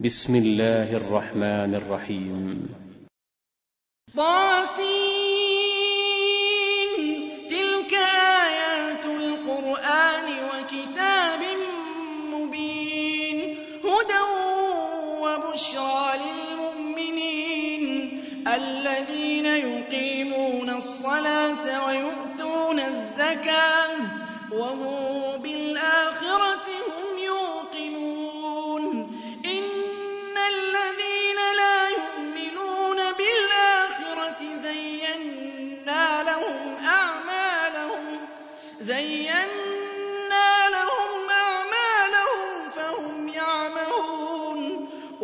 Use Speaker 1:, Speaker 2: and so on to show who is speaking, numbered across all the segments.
Speaker 1: بسم الله الرحمن الرحيم طاسين تلك آيات القرآن وكتاب مبين هدى وبشرى للمؤمنين الذين يقيمون الصلاة ويؤتون الزكاة وهم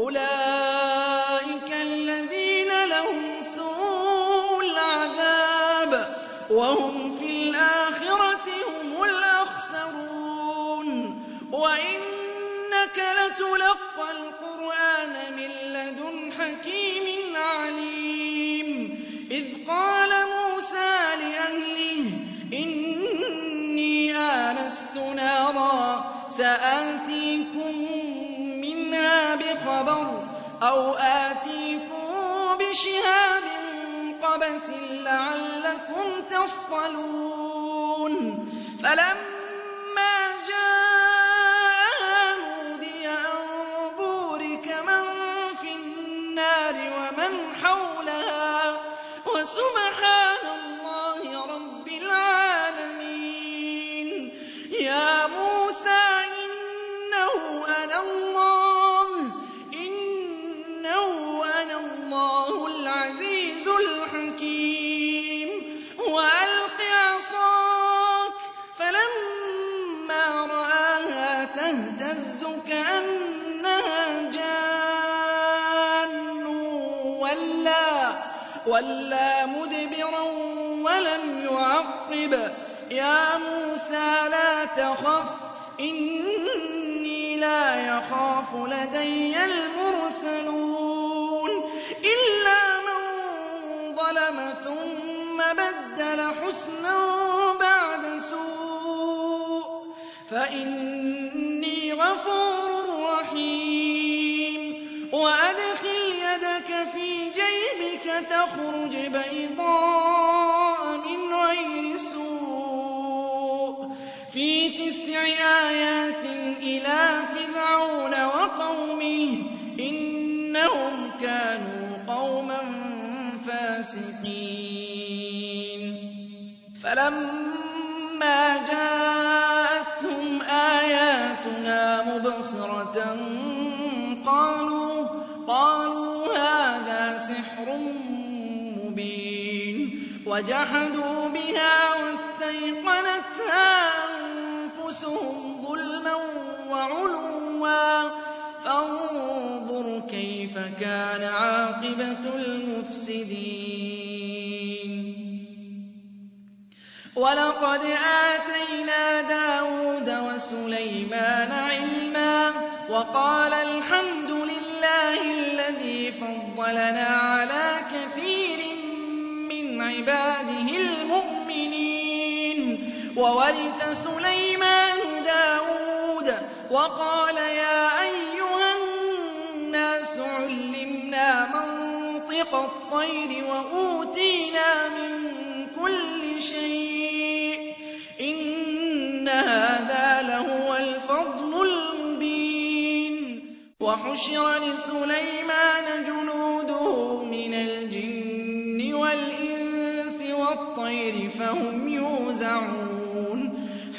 Speaker 1: أولئك الذين لهم سوء العذاب وهم شَمْسٍ لَّعَلَّكُمْ تَصْطَلُونَ فَلَمَّا جَاءَهَا نُودِيَ أَن بُورِكَ مَن فِي النَّارِ وَمَنْ حَوْلَهَا وَسُبْحَانَ تَخَفْ ۖ إِنِّي لَا يَخَافُ لَدَيَّ الْمُرْسَلُونَ إِلَّا مَن ظَلَمَ ثُمَّ بَدَّلَ حُسْنًا بَعْدَ سُوءٍ فَإِنِّي غَفُورٌ رَّحِيمٌ وَأَدْخِلْ يَدَكَ فِي جَيْبِكَ تَخْرُجْ بَيْضَاءَ تِسْعِ آيَاتٍ إِلَىٰ فِرْعَوْنَ وَقَوْمِهِ ۚ إِنَّهُمْ كَانُوا قَوْمًا فَاسِقِينَ فَلَمَّا جَاءَتْهُمْ آيَاتُنَا مُبْصِرَةً قَالُوا هَٰذَا سِحْرٌ مُّبِينٌ وَجَحَدُوا بِهَا وَاسْتَيْقَنَتْهَا أنفسهم ظلما وعلوا فانظر كيف كان عاقبة المفسدين ولقد آتينا دَاوُودَ وسليمان علما وقال الحمد لله الذي فضلنا على كثير من عباده المؤمنين وَوَرِثَ سُلَيْمَانُ دَاوُودَ ۖ وَقَالَ يَا أَيُّهَا النَّاسُ عُلِّمْنَا مَنطِقَ الطَّيْرِ وَأُوتِينَا مِن كُلِّ شَيْءٍ ۖ إِنَّ هَٰذَا لَهُوَ الْفَضْلُ الْمُبِينُ وَحُشِرَ لِسُلَيْمَانَ جُنُودُهُ مِنَ الْجِنِّ وَالْإِنسِ وَالطَّيْرِ فَهُمْ يُوزَعُونَ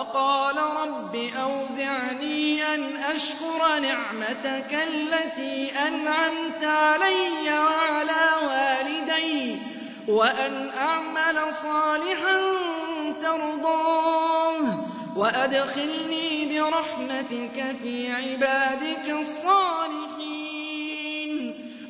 Speaker 1: وَقَالَ رَبِّ أَوْزِعْنِي أَنْ أَشْكُرَ نِعْمَتَكَ الَّتِي أَنْعَمْتَ عَلَيَّ وَعَلَى وَالِدَيَّ وَأَنْ أَعْمَلَ صَالِحًا تَرْضَاهُ وَأَدْخِلْنِي بِرَحْمَتِكَ فِي عِبَادِكَ الصَّالِحِينَ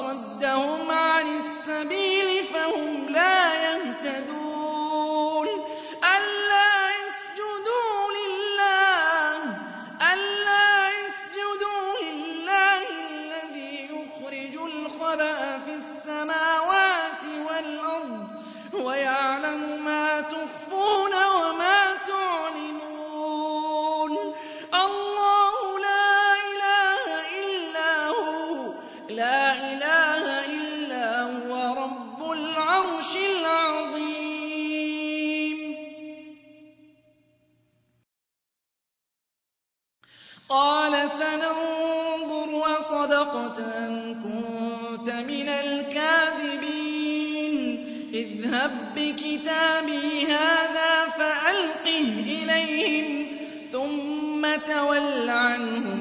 Speaker 1: وَصَدَّ قَالَ سَنَنظُرُ أَصَدَقْتَ أَمْ كُنتَ مِنَ الْكَاذِبِينَ اذْهَب بِّكِتَابِي هَٰذَا فَأَلْقِهْ إِلَيْهِمْ ثُمَّ تَوَلَّ عَنْهُمْ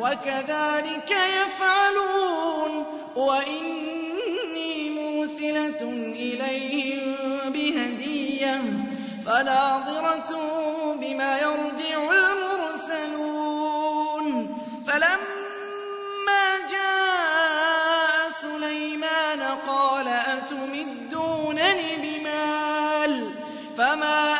Speaker 1: وكذلك يفعلون وإني مرسلة إليهم بهدية فناظرة بما يرجع المرسلون فلما جاء سليمان قال أتمدونني بمال فما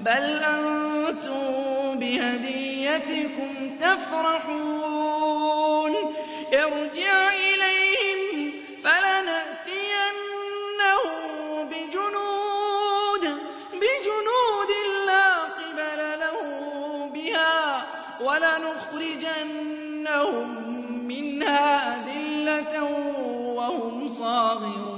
Speaker 1: بل أنتم بهديتكم تفرحون ارجع إليهم فلنأتينهم بجنود بجنود لا قبل له بها ولنخرجنهم منها أذلة وهم صاغرون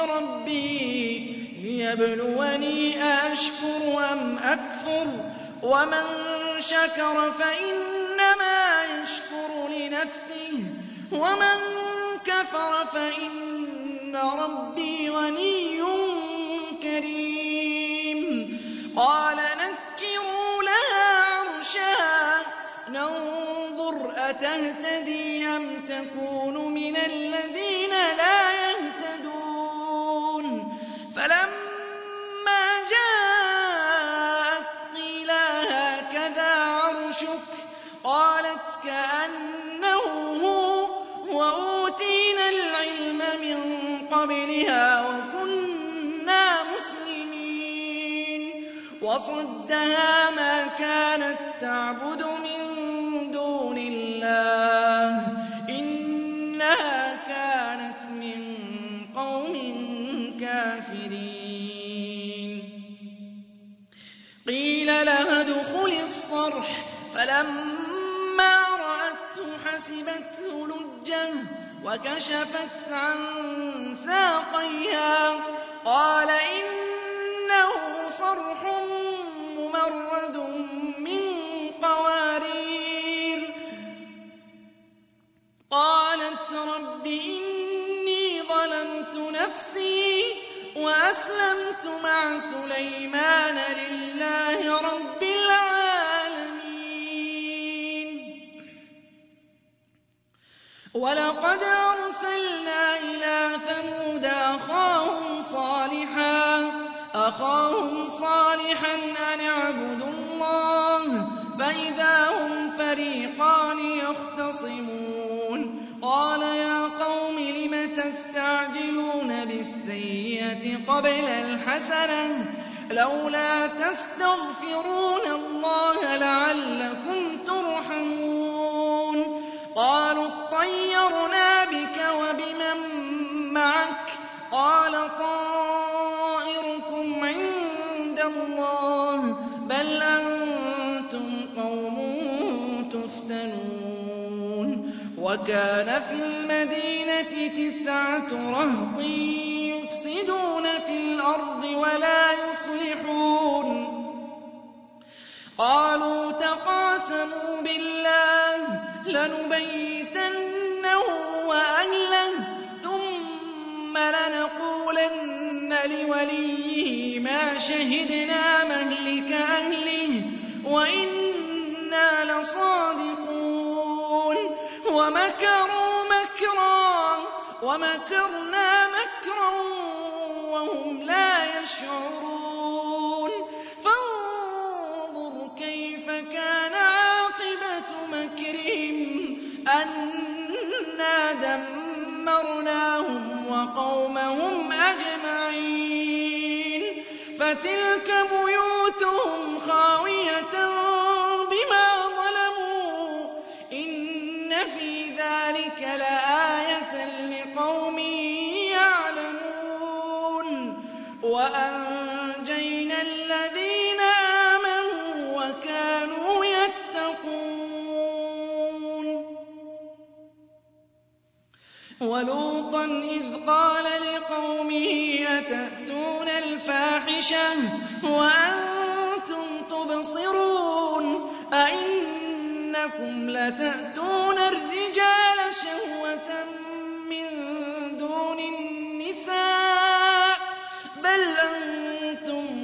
Speaker 1: رَبِّي لِيَبْلُوَنِي أَأَشْكُرُ أَمْ أَكْفُرُ ۖ وَمَن شَكَرَ فَإِنَّمَا يَشْكُرُ لِنَفْسِهِ ۖ وَمَن كَفَرَ فَإِنَّ رَبِّي غَنِيٌّ كَرِيمٌ قَالَ نَكِّرُوا لَهَا عَرْشَهَا نَنظُرْ أَتَهْتَدِي أَمْ تَكُونُ وَصَدَّهَا مَا كَانَت تَّعْبُدُ مِن دُونِ اللَّهِ ۖ إِنَّهَا كَانَتْ مِن قَوْمٍ كَافِرِينَ قِيلَ لَهَا ادْخُلِي الصَّرْحَ ۖ فَلَمَّا رَأَتْهُ حَسِبَتْهُ لُجَّةً وَكَشَفَتْ عَن سَاقِهَا سُلَيْمَانَ لِلَّهِ رَبِّ الْعَالَمِينَ وَلَقَدْ أَرْسَلْنَا إِلَىٰ ثَمُودَ أَخَاهُمْ صَالِحًا أَخَاهُمْ صَالِحًا أَنِ اعْبُدُوا اللَّهَ فَإِذَا هُمْ فَرِيقَانِ يَخْتَصِمُونَ قَالَ يَا قَوْمِ لِمَ تَسْتَعْجِلُونَ بِالسَّيِّئَةِ قَبْلَ الْحَسَنَةِ لولا تستغفرون الله لعلكم ترحمون قالوا اطيرنا بك وبمن معك قال طائركم عند الله بل أنتم قوم تفتنون وكان في المدينة تسعة رهطين يفسدون في الأرض ولا يصلحون قالوا تقاسموا بالله لنبيتنه وأهله ثم لنقولن لوليه ما شهدنا مهلك أهله وإنا لصادقون ومكروا مكرا ومكرنا وَهُمْ لَا يَشْعُرُونَ فَانظُرْ كَيْفَ كَانَ عَاقِبَةُ مَكْرِهِمْ أَنَّا دَمَّرْنَاهُمْ وَقَوْمَهُمْ أَجْمَعِينَ وَأَنجَيْنَا الَّذِينَ آمَنُوا وَكَانُوا يَتَّقُونَ وَلُوطًا إِذْ قَالَ لِقَوْمِهِ أَتَأْتُونَ الْفَاحِشَةَ وَأَنتُمْ تُبْصِرُونَ أَئِنَّكُمْ لَتَأْتُونَ الرِّجَالَ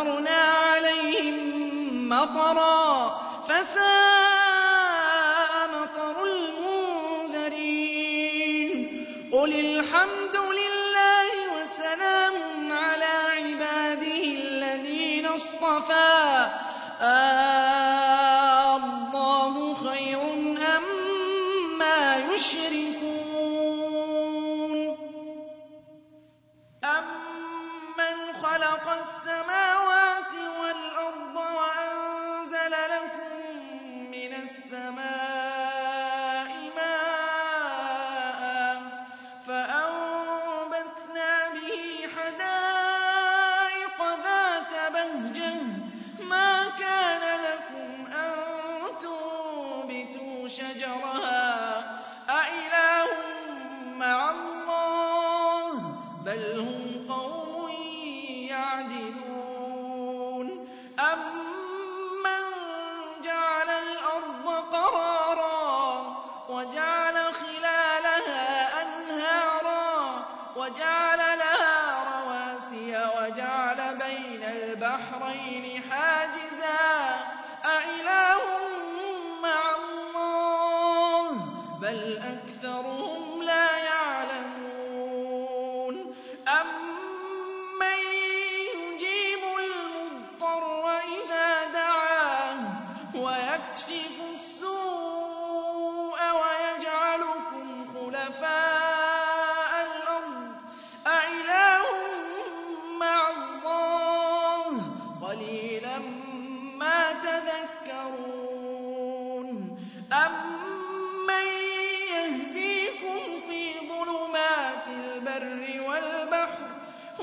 Speaker 1: أمرنا وَجَعَلَ لَهَا رَوَاسِيَ وَجَعَلَ بَيْنَ الْبَحْرَيْنِ حَاجِزًا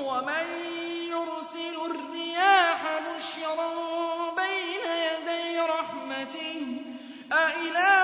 Speaker 1: وَمَن يُرْسِلِ الرِّيَاحَ بُشْرًا بَيْنَ يَدَيْ رَحْمَتِهِ أإله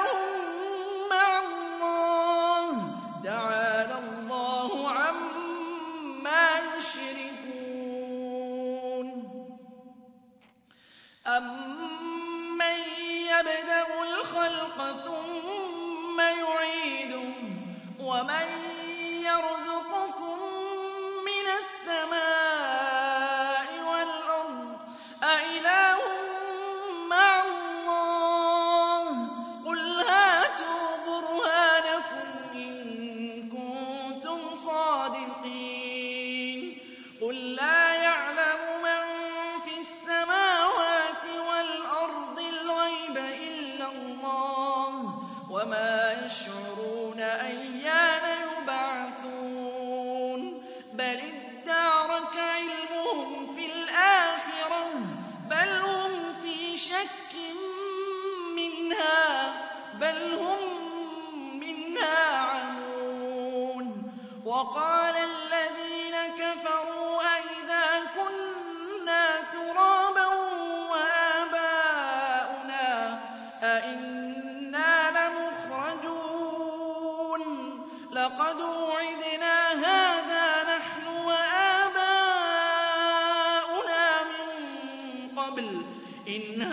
Speaker 1: إِنْ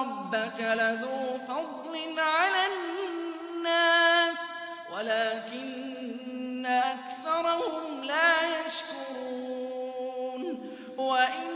Speaker 1: ربك لذو فضل على الناس ولكن أكثرهم لا يشكرون وإن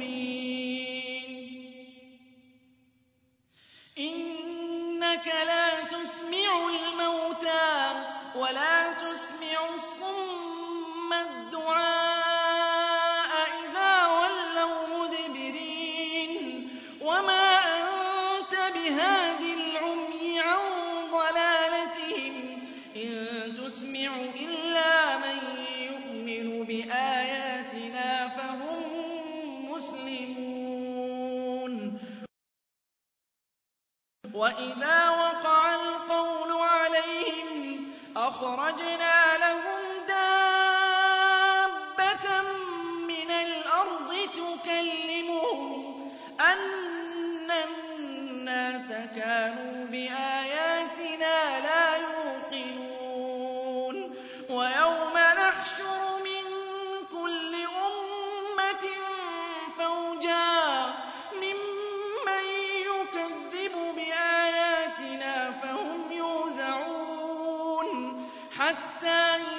Speaker 1: إِنَّكَ لَا تُسْمِعُ الْمَوْتَىٰ وَلَا تُسْمِعُ الصُّمَّ الدُّعَاءَ إِذَا وَلَّوْا مُدْبِرِينَ وَمَا أَنتَ بِهَادِ الْعُمْيِ عَن ضَلَالَتِهِمْ إِن تُسْمِعُ إِلَّا مَن يُؤْمِنُ بِآيَاتِنَا فَهُم مُّسْلِمُونَ وَإِذَا وأخرجنا له حتى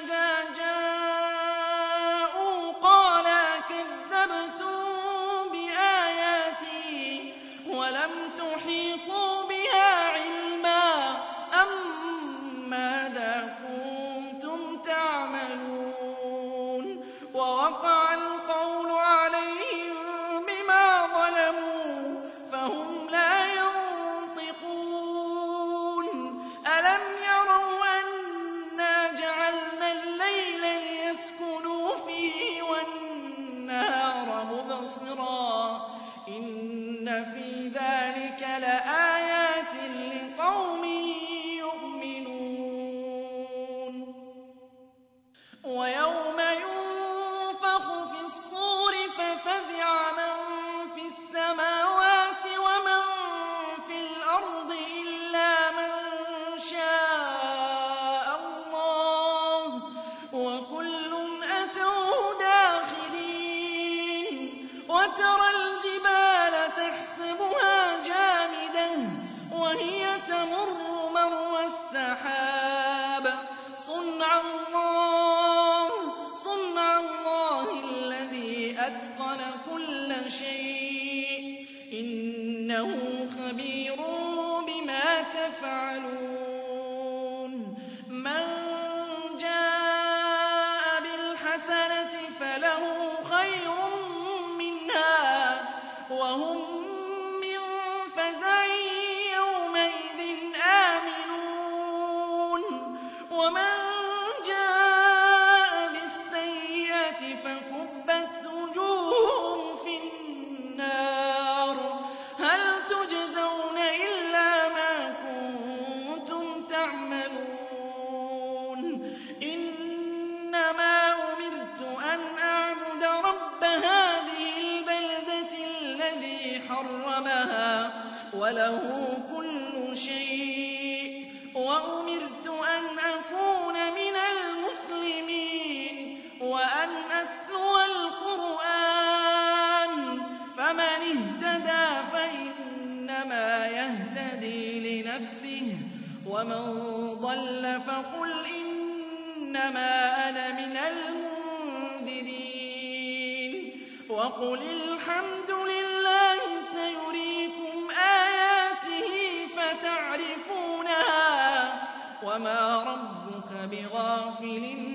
Speaker 1: وَمَن ضَلَّ فَقُلْ إِنَّمَا أَنَا مِنَ الْمُنذِرِينَ وَقُلِ الْحَمْدُ لِلَّهِ سَيُرِيكُمْ آيَاتِهِ فَتَعْرِفُونَهَا وَمَا رَبُّكَ بِغَافِلٍ